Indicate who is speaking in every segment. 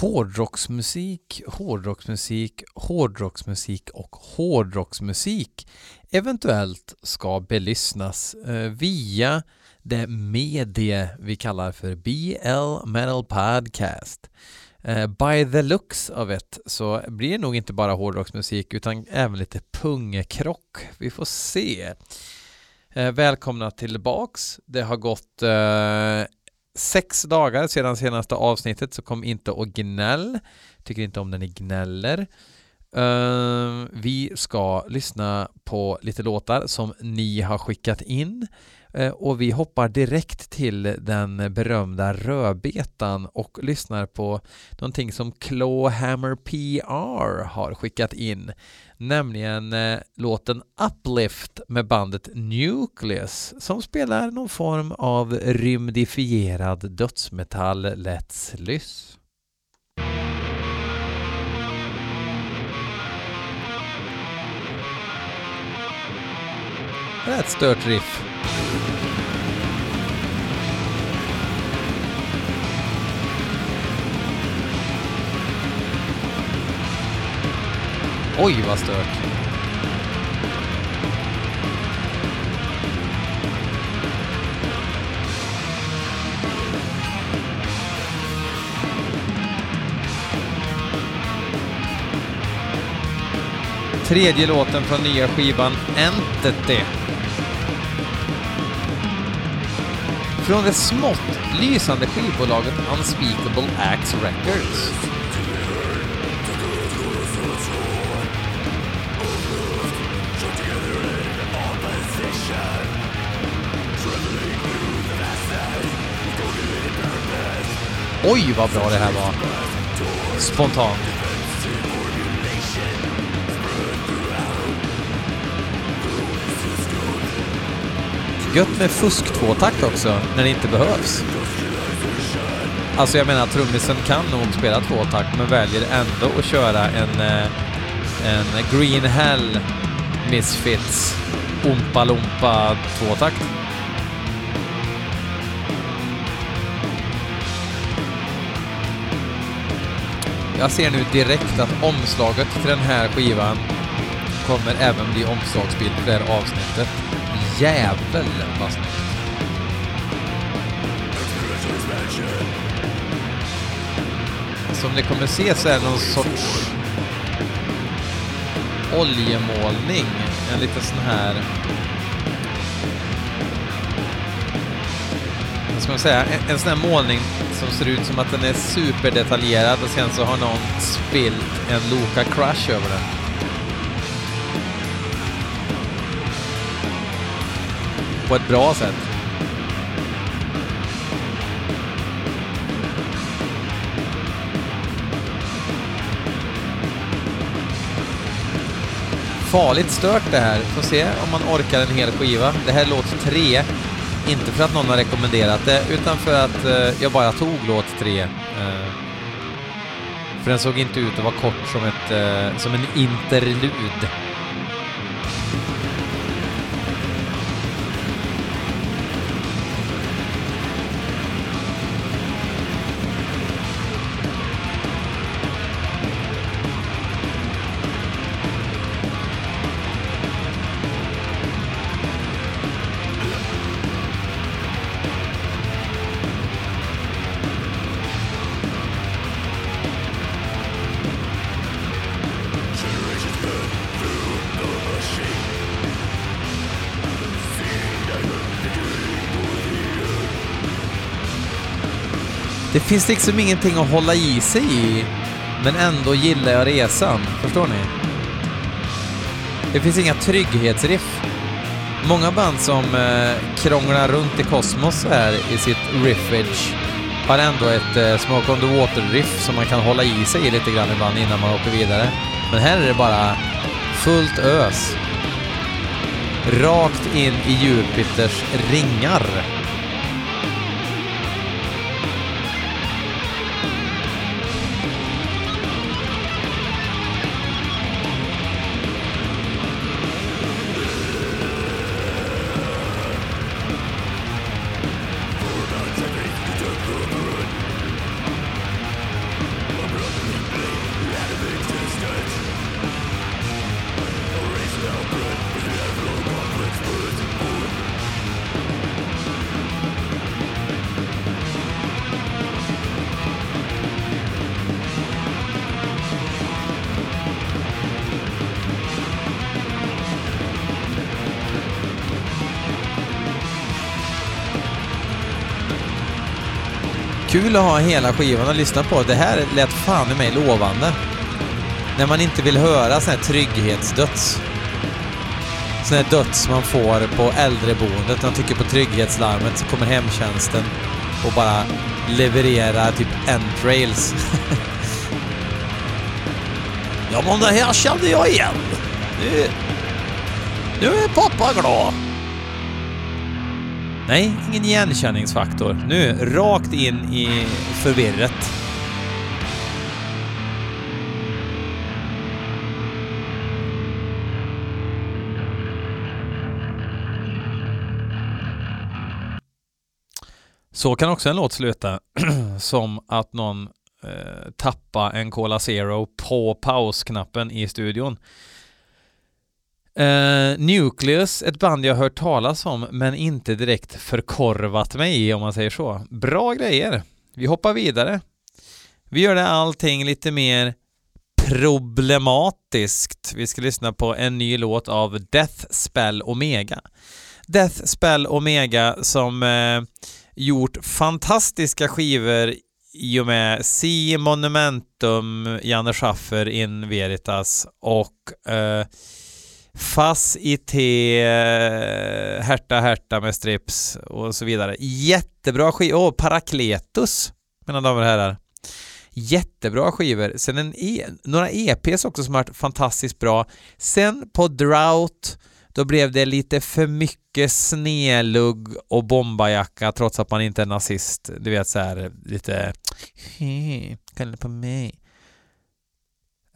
Speaker 1: hårdrocksmusik, hårdrocksmusik, hårdrocksmusik och hårdrocksmusik eventuellt ska belysnas eh, via det medie vi kallar för BL Metal Podcast. Eh, by the looks av det så blir det nog inte bara hårdrocksmusik utan även lite pungkrock. Vi får se. Eh, välkomna tillbaks. Det har gått sex dagar sedan senaste avsnittet så kom inte och gnäll. Tycker inte om när ni gnäller. Uh, vi ska lyssna på lite låtar som ni har skickat in uh, Eh, och vi hoppar direkt till den berömda rödbetan och lyssnar på någonting som Clawhammer PR har skickat in nämligen eh, låten Uplift med bandet Nucleus som spelar någon form av rymdifierad dödsmetall Let's Lyss. Det är ett stört riff. Oj, vad stört. Tredje låten från nya skivan Entity. Från det smått lysande skivbolaget Unspeakable Acts Records. Oj, vad bra det här var. Spontant. Gött med fusk-tvåtakt också, när det inte behövs. Alltså jag menar, trummisen kan nog spela tvåtakt men väljer ändå att köra en, eh, en Green Hell Misfits Ompa Lompa tvåtakt. Jag ser nu direkt att omslaget till den här skivan kommer även bli omslagsbild för det här avsnittet. Jävel vad snyggt. Som ni kommer se så är det någon sorts oljemålning. En liten sån här... Vad ska man säga? En, en sån här målning som ser ut som att den är superdetaljerad och sen så har någon spilt en Loka Crush över den. På ett bra sätt. Farligt stört det här. Får se om man orkar en hel skiva. Det här är låt tre. Inte för att någon har rekommenderat det, utan för att eh, jag bara tog låt tre. Eh, för den såg inte ut att vara kort som, ett, eh, som en interlud. Det finns liksom ingenting att hålla i sig i, men ändå gillar jag resan. Förstår ni? Det finns inga trygghetsriff. Många band som eh, krånglar runt i kosmos här i sitt riffage har ändå ett eh, Smoke on the Water-riff som man kan hålla i sig i lite grann ibland innan man åker vidare. Men här är det bara fullt ös. Rakt in i Jupiters ringar. Kul att ha hela skivan att lyssna på. Det här lät fan i mig lovande. När man inte vill höra sån här trygghetsdöds. Sån här döds man får på äldreboendet. Man trycker på trygghetslarmet så kommer hemtjänsten och bara levererar typ entrails. ja men det här kände jag igen. Nu, nu är pappa glad. Nej, ingen igenkänningsfaktor. Nu, rakt in i förvirret. Så kan också en låt sluta. Som att någon eh, tappar en Cola Zero på pausknappen i studion. Uh, Nucleus, ett band jag hört talas om men inte direkt förkorvat mig i om man säger så. Bra grejer. Vi hoppar vidare. Vi gör det allting lite mer problematiskt. Vi ska lyssna på en ny låt av Death Spell Omega. Death Spell Omega som uh, gjort fantastiska skivor i och med Si Monumentum, Janne Schaffer in Veritas och uh, Fass i te, Herta Herta med strips och så vidare. Jättebra skivor. Åh, oh, Parakletus, mina damer och herrar. Jättebra skivor. Sen en e några EPs också som har varit fantastiskt bra. Sen på Drought, då blev det lite för mycket snelugg och bombajacka trots att man inte är nazist. Du vet så här lite... Kalla på mig.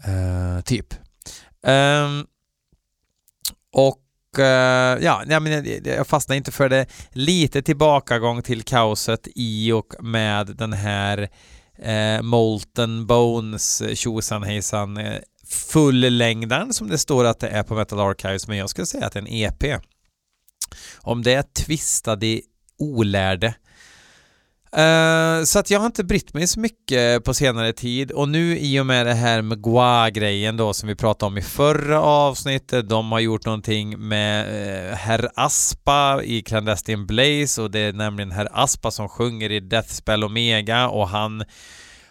Speaker 1: Uh, typ. Um, och eh, ja, jag, men, jag fastnar inte för det. Lite tillbakagång till kaoset i och med den här eh, Molten Bones tjosan hejsan eh, fullängdaren som det står att det är på Metal Archives men jag skulle säga att det är en EP. Om det är tvistade olärde Uh, så att jag har inte brytt mig så mycket på senare tid och nu i och med det här med Gua-grejen då som vi pratade om i förra avsnittet, de har gjort någonting med uh, Herr Aspa i Clandestine Blaze och det är nämligen Herr Aspa som sjunger i Deathspell Omega och han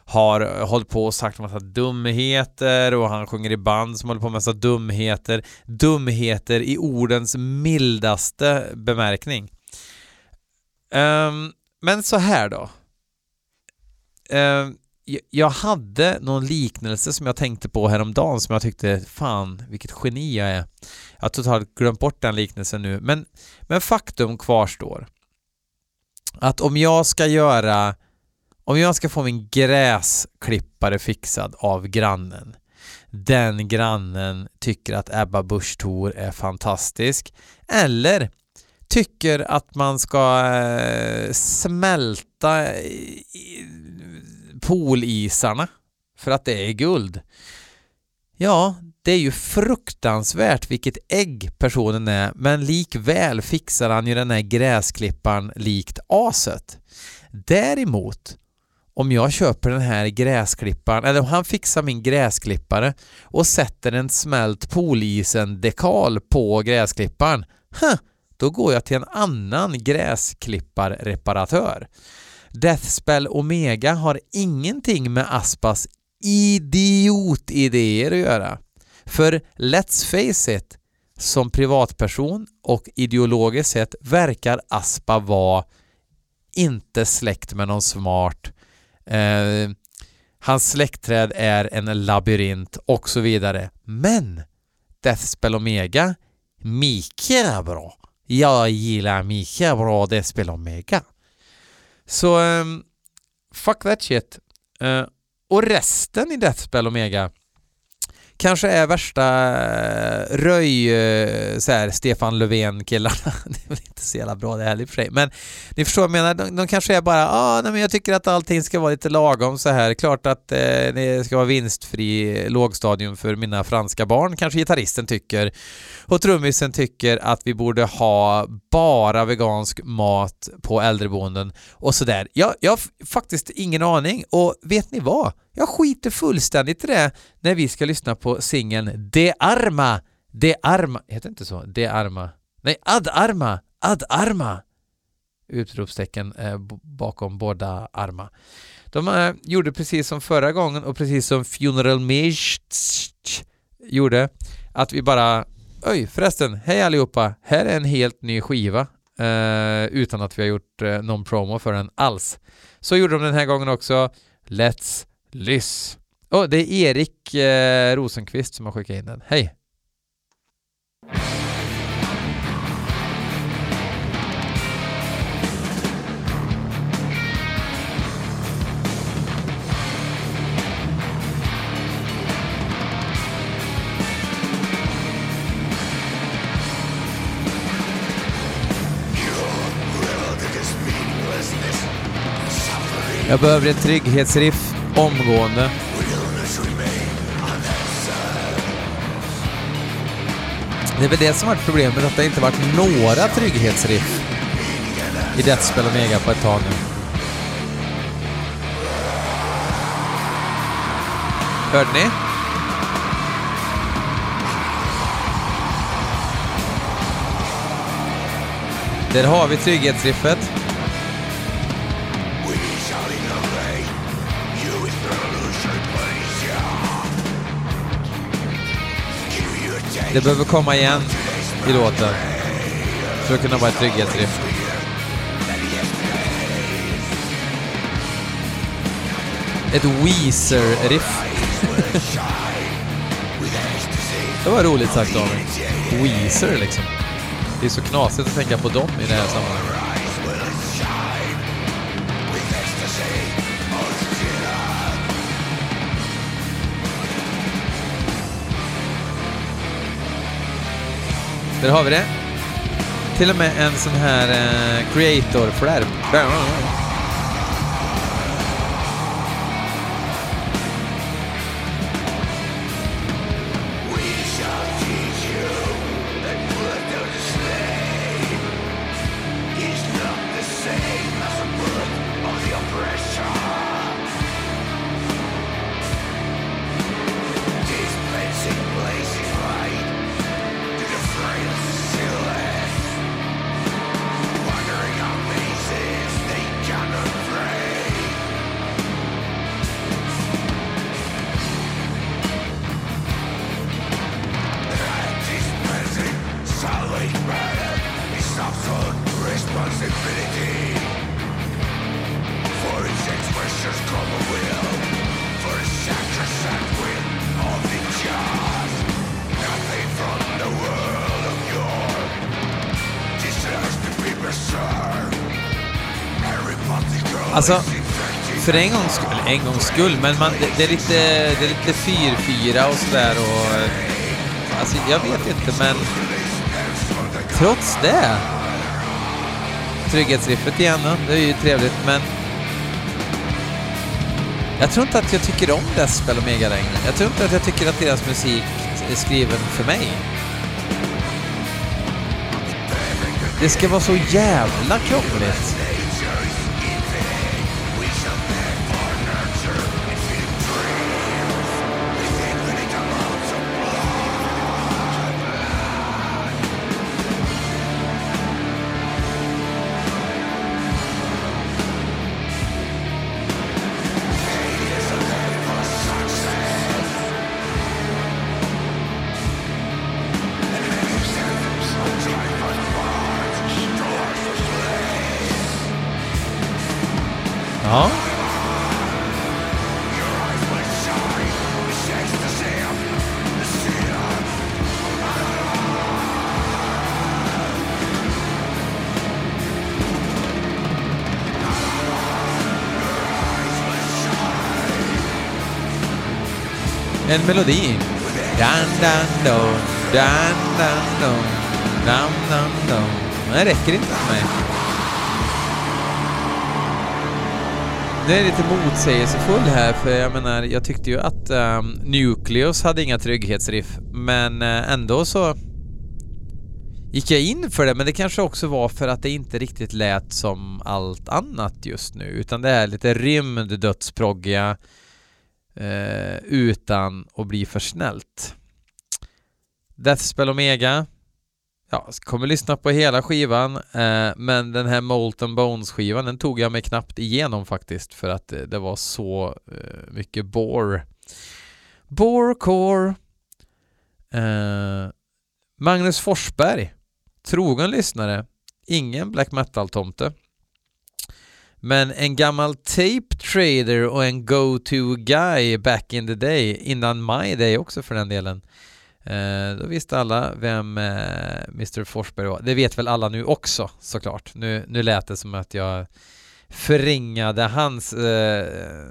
Speaker 1: har hållit på och sagt massa dumheter och han sjunger i band som håller på med massa dumheter. Dumheter i ordens mildaste bemärkning. Um, men så här då. Uh, jag hade någon liknelse som jag tänkte på häromdagen som jag tyckte, fan vilket geni jag är. Jag har totalt glömt bort den liknelsen nu, men, men faktum kvarstår. Att om jag ska göra, om jag ska få min gräsklippare fixad av grannen, den grannen tycker att Ebba Busch Thor är fantastisk, eller tycker att man ska eh, smälta poolisarna för att det är guld. Ja, det är ju fruktansvärt vilket ägg personen är, men likväl fixar han ju den här gräsklipparen likt aset. Däremot, om jag köper den här gräsklipparen, eller om han fixar min gräsklippare och sätter en smält polisen-dekal på gräsklipparen, huh, då går jag till en annan gräsklipparreparatör. Deathspell Omega har ingenting med Aspas idiotidéer att göra. För let's face it, som privatperson och ideologiskt sett verkar Aspa vara inte släkt med någon smart. Eh, hans släktträd är en labyrint och så vidare. Men Deathspell Omega, mycket bra. Jag gillar mycket bra det spelar Omega. Så um, fuck that shit. Uh, och resten i Deathspell Omega kanske är värsta eh, röj eh, så här, Stefan Löfven-killarna. det är väl inte så jävla bra det heller i och för sig. Men ni förstår vad jag menar, de, de kanske är bara ah, nej, men jag tycker att allting ska vara lite lagom så här. Klart att eh, det ska vara vinstfri lågstadium för mina franska barn, kanske gitarristen tycker. Och trummisen tycker att vi borde ha bara vegansk mat på äldreboenden och sådär. Jag, jag har faktiskt ingen aning och vet ni vad? Jag skiter fullständigt i det när vi ska lyssna på singeln De Arma, De Arma, heter det inte så? De Arma? Nej, Ad Arma, Ad Arma. utropstecken eh, bakom båda arma De eh, gjorde precis som förra gången och precis som Funeral mist gjorde, att vi bara Oj, förresten, hej allihopa, här är en helt ny skiva eh, utan att vi har gjort eh, någon promo för den alls. Så gjorde de den här gången också. Let's Lyss. Oh, det är Erik eh, Rosenqvist som har skickat in den. Hej! Jag behöver ett trygghetsriff omgående. Det är väl det som varit problemet, att det inte varit några trygghetsriff i Deathspel och Mega på ett tag nu. Hörde ni? Där har vi trygghetsriffet. Det behöver komma igen i låten för att kunna vara ett trygghetsriff. Ett Weezer-riff. det var roligt sagt av mig. Weezer liksom. Det är så knasigt att tänka på dem i det här sammanhanget. Där har vi det. Till och med en sån här eh, creator-flärp. Alltså, för en gångs skull, eller en gångs skull, men man, det, det, är lite, det är lite fyr-fyra och sådär och... Alltså, jag vet inte, men... Trots det. Trygghetsriffet igen det är ju trevligt, men... Jag tror inte att jag tycker om Despel och Mega längre. Jag tror inte att jag tycker att deras musik är skriven för mig. Det ska vara så jävla krångligt. En melodi. Dan, dan, don, dan, dan, don, dam, dam, don. Men det räcker inte för mig. Det är lite motsägelsefull här, för jag menar, jag tyckte ju att um, Nucleus hade inga trygghetsriff, men uh, ändå så gick jag in för det, men det kanske också var för att det inte riktigt lät som allt annat just nu, utan det är lite rymd-dödsproggiga eh, utan att bli för snällt. Deathspell Omega ja, kommer lyssna på hela skivan, eh, men den här Molten Bones-skivan, den tog jag mig knappt igenom faktiskt, för att det, det var så eh, mycket bore. Borecore. Eh, Magnus Forsberg, trogen lyssnare, ingen black metal-tomte. Men en gammal tape trader och en go-to guy back in the day, innan My Day också för den delen. Eh, då visste alla vem eh, Mr Forsberg var. Det vet väl alla nu också såklart. Nu, nu lät det som att jag förringade hans eh, eh,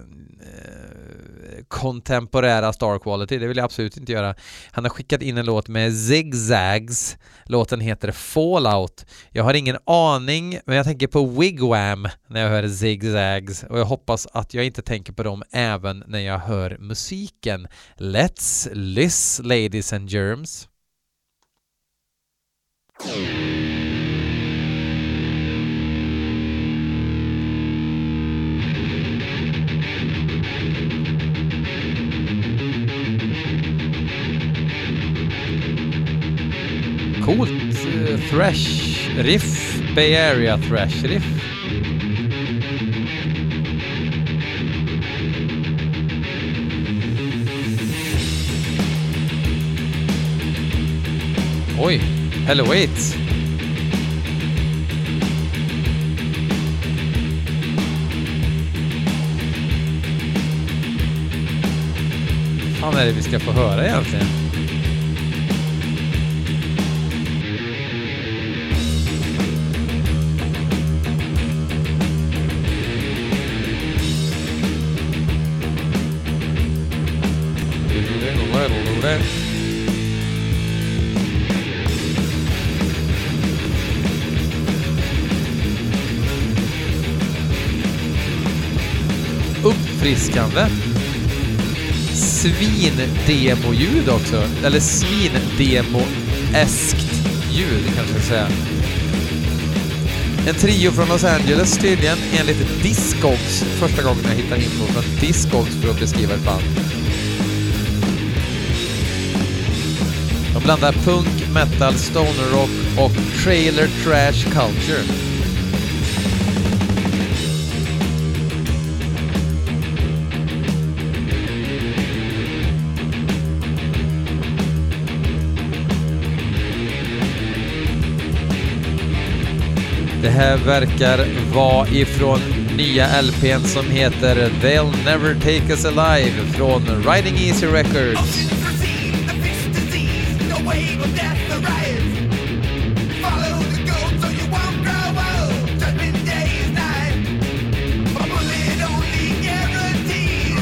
Speaker 1: kontemporära star quality. Det vill jag absolut inte göra. Han har skickat in en låt med Zigzags. Låten heter Fallout. Jag har ingen aning, men jag tänker på Wigwam när jag hör Zigzags och jag hoppas att jag inte tänker på dem även när jag hör musiken. Let's listen, ladies and germs. Coolt eh, thrash riff, Bay Area thrash riff. Oj, Hello Wait. Vad fan är det vi ska få höra egentligen? Uppfriskande. Svin-demo-ljud också. Eller svin-demo-eskt ljud kanske jag ska säga. En trio från Los Angeles tydligen, enligt Discogs. Första gången jag hittar info från Discogs för att beskriva ett band. De blandar punk, metal, stoner rock och trailer trash culture. Det här verkar vara ifrån nya LPn som heter They'll Never Take Us Alive från Riding Easy Records.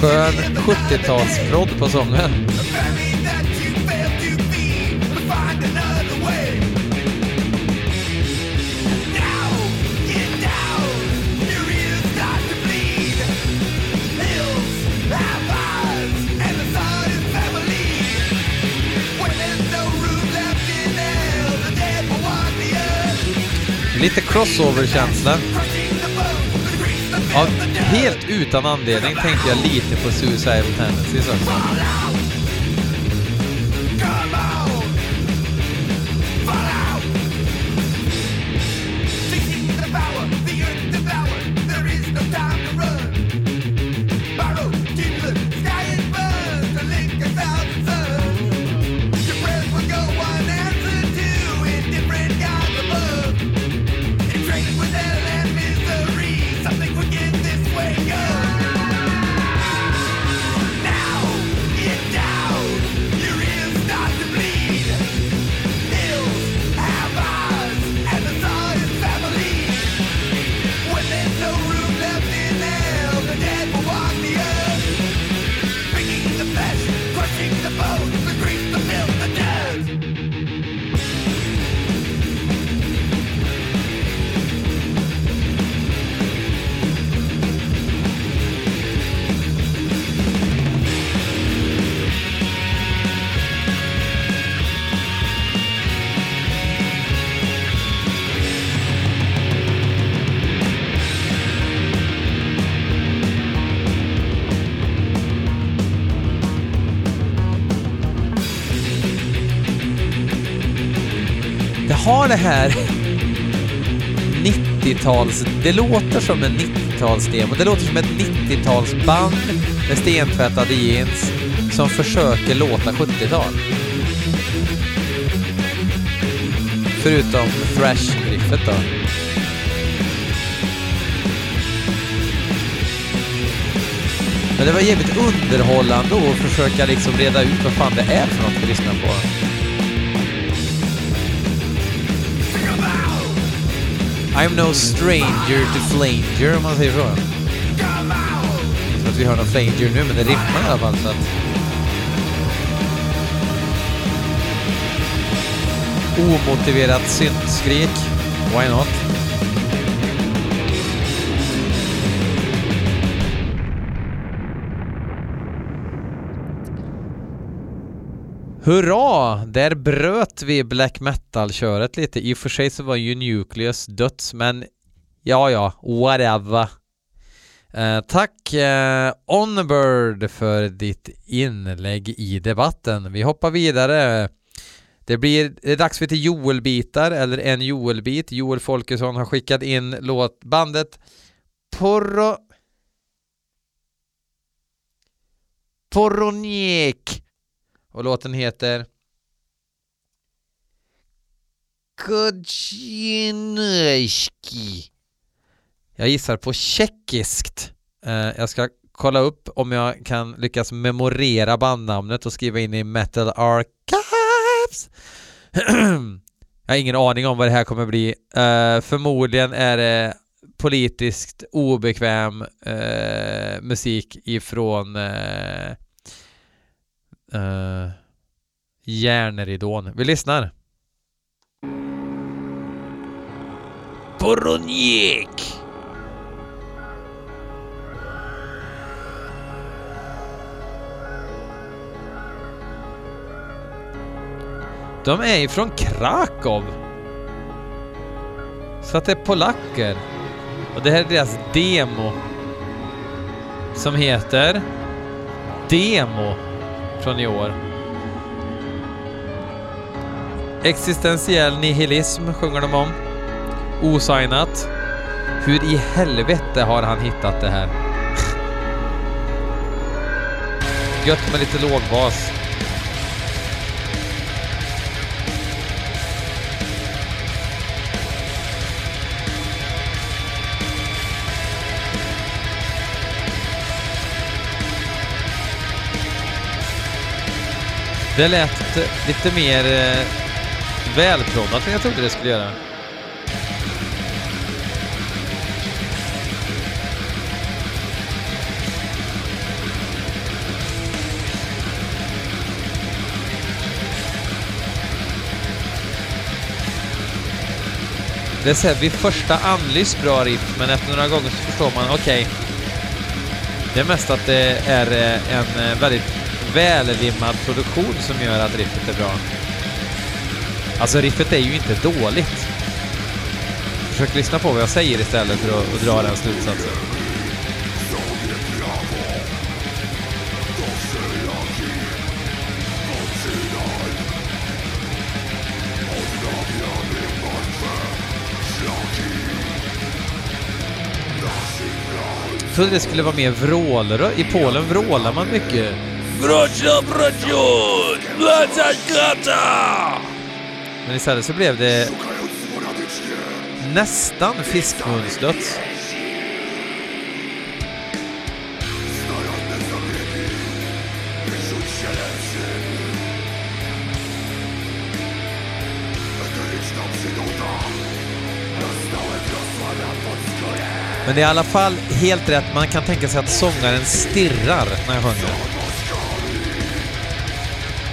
Speaker 1: Skön 70-talsprodd på sången. Lite crossover-känsla. Ja, helt utan anledning tänkte jag lite på Suicidal Tendencies också. Har det här 90-tals... Det låter som en 90-talsdemo. Det låter som ett 90-talsband med stentvättade jeans som försöker låta 70-tal. Förutom thrash-riffet då. Men det var jävligt underhållande att försöka liksom reda ut vad fan det är för något vi lyssnar på. I'm no stranger to flanger om man säger så. Så att vi hör någon flanger nu, men det rimmar i alla fall så att... Omotiverat syntskrik. Why not? Hurra! Där bröt vi black metal-köret lite. I och för sig så var ju Nucleus döds, men ja, ja, whatever. Eh, tack eh, Onbird för ditt inlägg i debatten. Vi hoppar vidare. Det blir det är dags för lite Joel-bitar, eller en Joel-bit. Joel Folkesson har skickat in låtbandet Porro... Poroniek och låten heter Kodzinski. Jag gissar på tjeckiskt. Uh, jag ska kolla upp om jag kan lyckas memorera bandnamnet och skriva in i Metal Archives. jag har ingen aning om vad det här kommer bli. Uh, förmodligen är det politiskt obekväm uh, musik ifrån uh, järnridån. Vi lyssnar. Boronjek! De är ifrån Krakow. Så att det är polacker. Och det här är deras demo. Som heter Demo från i år. Existentiell nihilism sjunger de om. Osignat. Hur i helvete har han hittat det här? Gött med lite lågbas. Det lät lite mer eh, välproddat än jag trodde det skulle göra. Det är så här, vid första anlys bra riff, men efter några gånger så förstår man, okej. Okay, det är mest att det är eh, en eh, väldigt vällimmad produktion som gör att riffet är bra. Alltså riffet är ju inte dåligt. Försök lyssna på vad jag säger istället för att, att dra den slutsatsen. Jag trodde det skulle vara mer vrålrö... I Polen vrålar man mycket. Wrocław, Wrocław, Wrocław, Men istället så blev det nästan fiskmunsdöds. Men det är i alla fall helt rätt. Man kan tänka sig att sångaren stirrar när jag sjunger.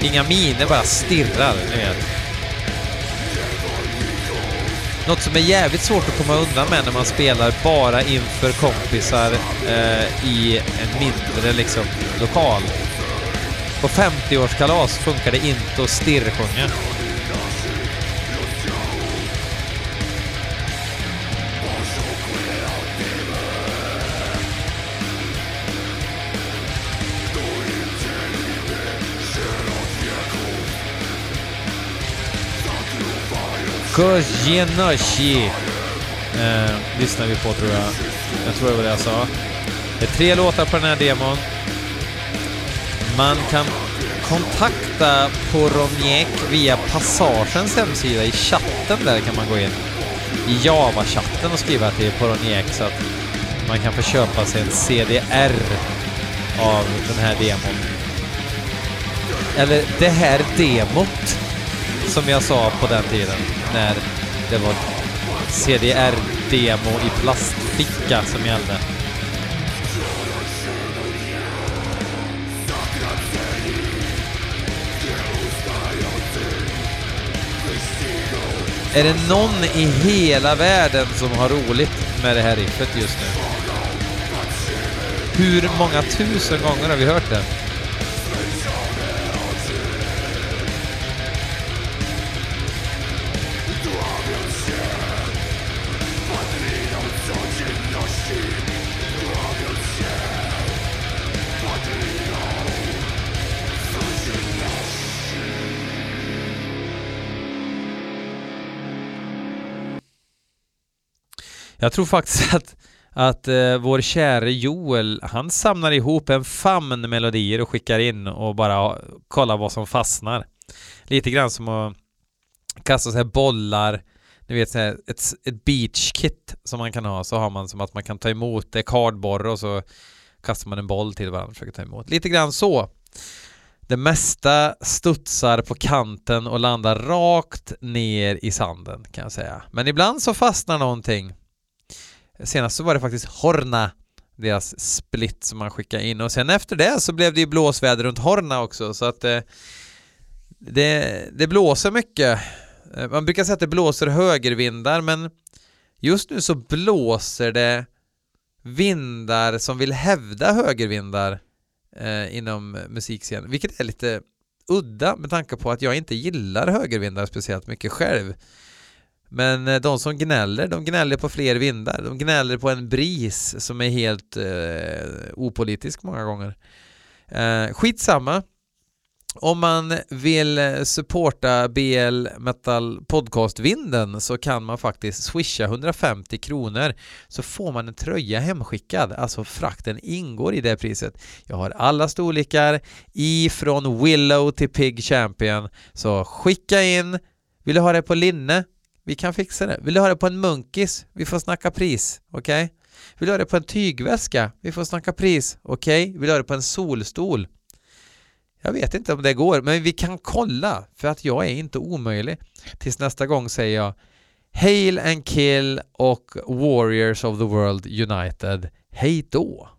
Speaker 1: Inga miner, bara stirrar, ni vet. Något som är jävligt svårt att komma undan med när man spelar bara inför kompisar eh, i en mindre liksom, lokal. På 50-årskalas funkar det inte att stirrsjunga. Kojinoshi eh, lyssnar vi på tror jag. Jag tror det var det jag sa. Det är tre låtar på den här demon. Man kan kontakta Poromiek via Passagens hemsida i chatten där kan man gå in. I Java-chatten och skriva till Poroniek så att man kan få köpa sig en CDR av den här demon. Eller det här demot som jag sa på den tiden när det var CDR-demo i plastficka som gällde. Är det någon i hela världen som har roligt med det här riffet just nu? Hur många tusen gånger har vi hört det? Jag tror faktiskt att, att uh, vår käre Joel, han samlar ihop en famn melodier och skickar in och bara kollar vad som fastnar. Lite grann som att kasta så här bollar, ni vet så här, ett, ett beachkit som man kan ha, så har man som att man kan ta emot det kardborre och så kastar man en boll till varandra och försöker ta emot. Lite grann så. Det mesta studsar på kanten och landar rakt ner i sanden kan jag säga. Men ibland så fastnar någonting Senast så var det faktiskt Horna, deras split som man skickade in och sen efter det så blev det ju blåsväder runt Horna också så att eh, det, det blåser mycket. Eh, man brukar säga att det blåser högervindar men just nu så blåser det vindar som vill hävda högervindar eh, inom musikscenen, vilket är lite udda med tanke på att jag inte gillar högervindar speciellt mycket själv. Men eh, de som gnäller, de gnäller på fler vindar. De gnäller på en bris som är helt eh, opolitisk många gånger. Eh, skitsamma. Om man vill eh, supporta BL Metal Podcast-vinden så kan man faktiskt swisha 150 kronor så får man en tröja hemskickad, alltså frakten ingår i det priset. Jag har alla storlekar ifrån Willow till Pig Champion så skicka in, vill du ha det på linne? Vi kan fixa det. Vill du ha det på en munkis? Vi får snacka pris, okej? Okay? Vill du ha det på en tygväska? Vi får snacka pris, okej? Okay? Vill du ha det på en solstol? Jag vet inte om det går, men vi kan kolla för att jag är inte omöjlig. Tills nästa gång säger jag Hail and Kill och Warriors of the World United. Hej då!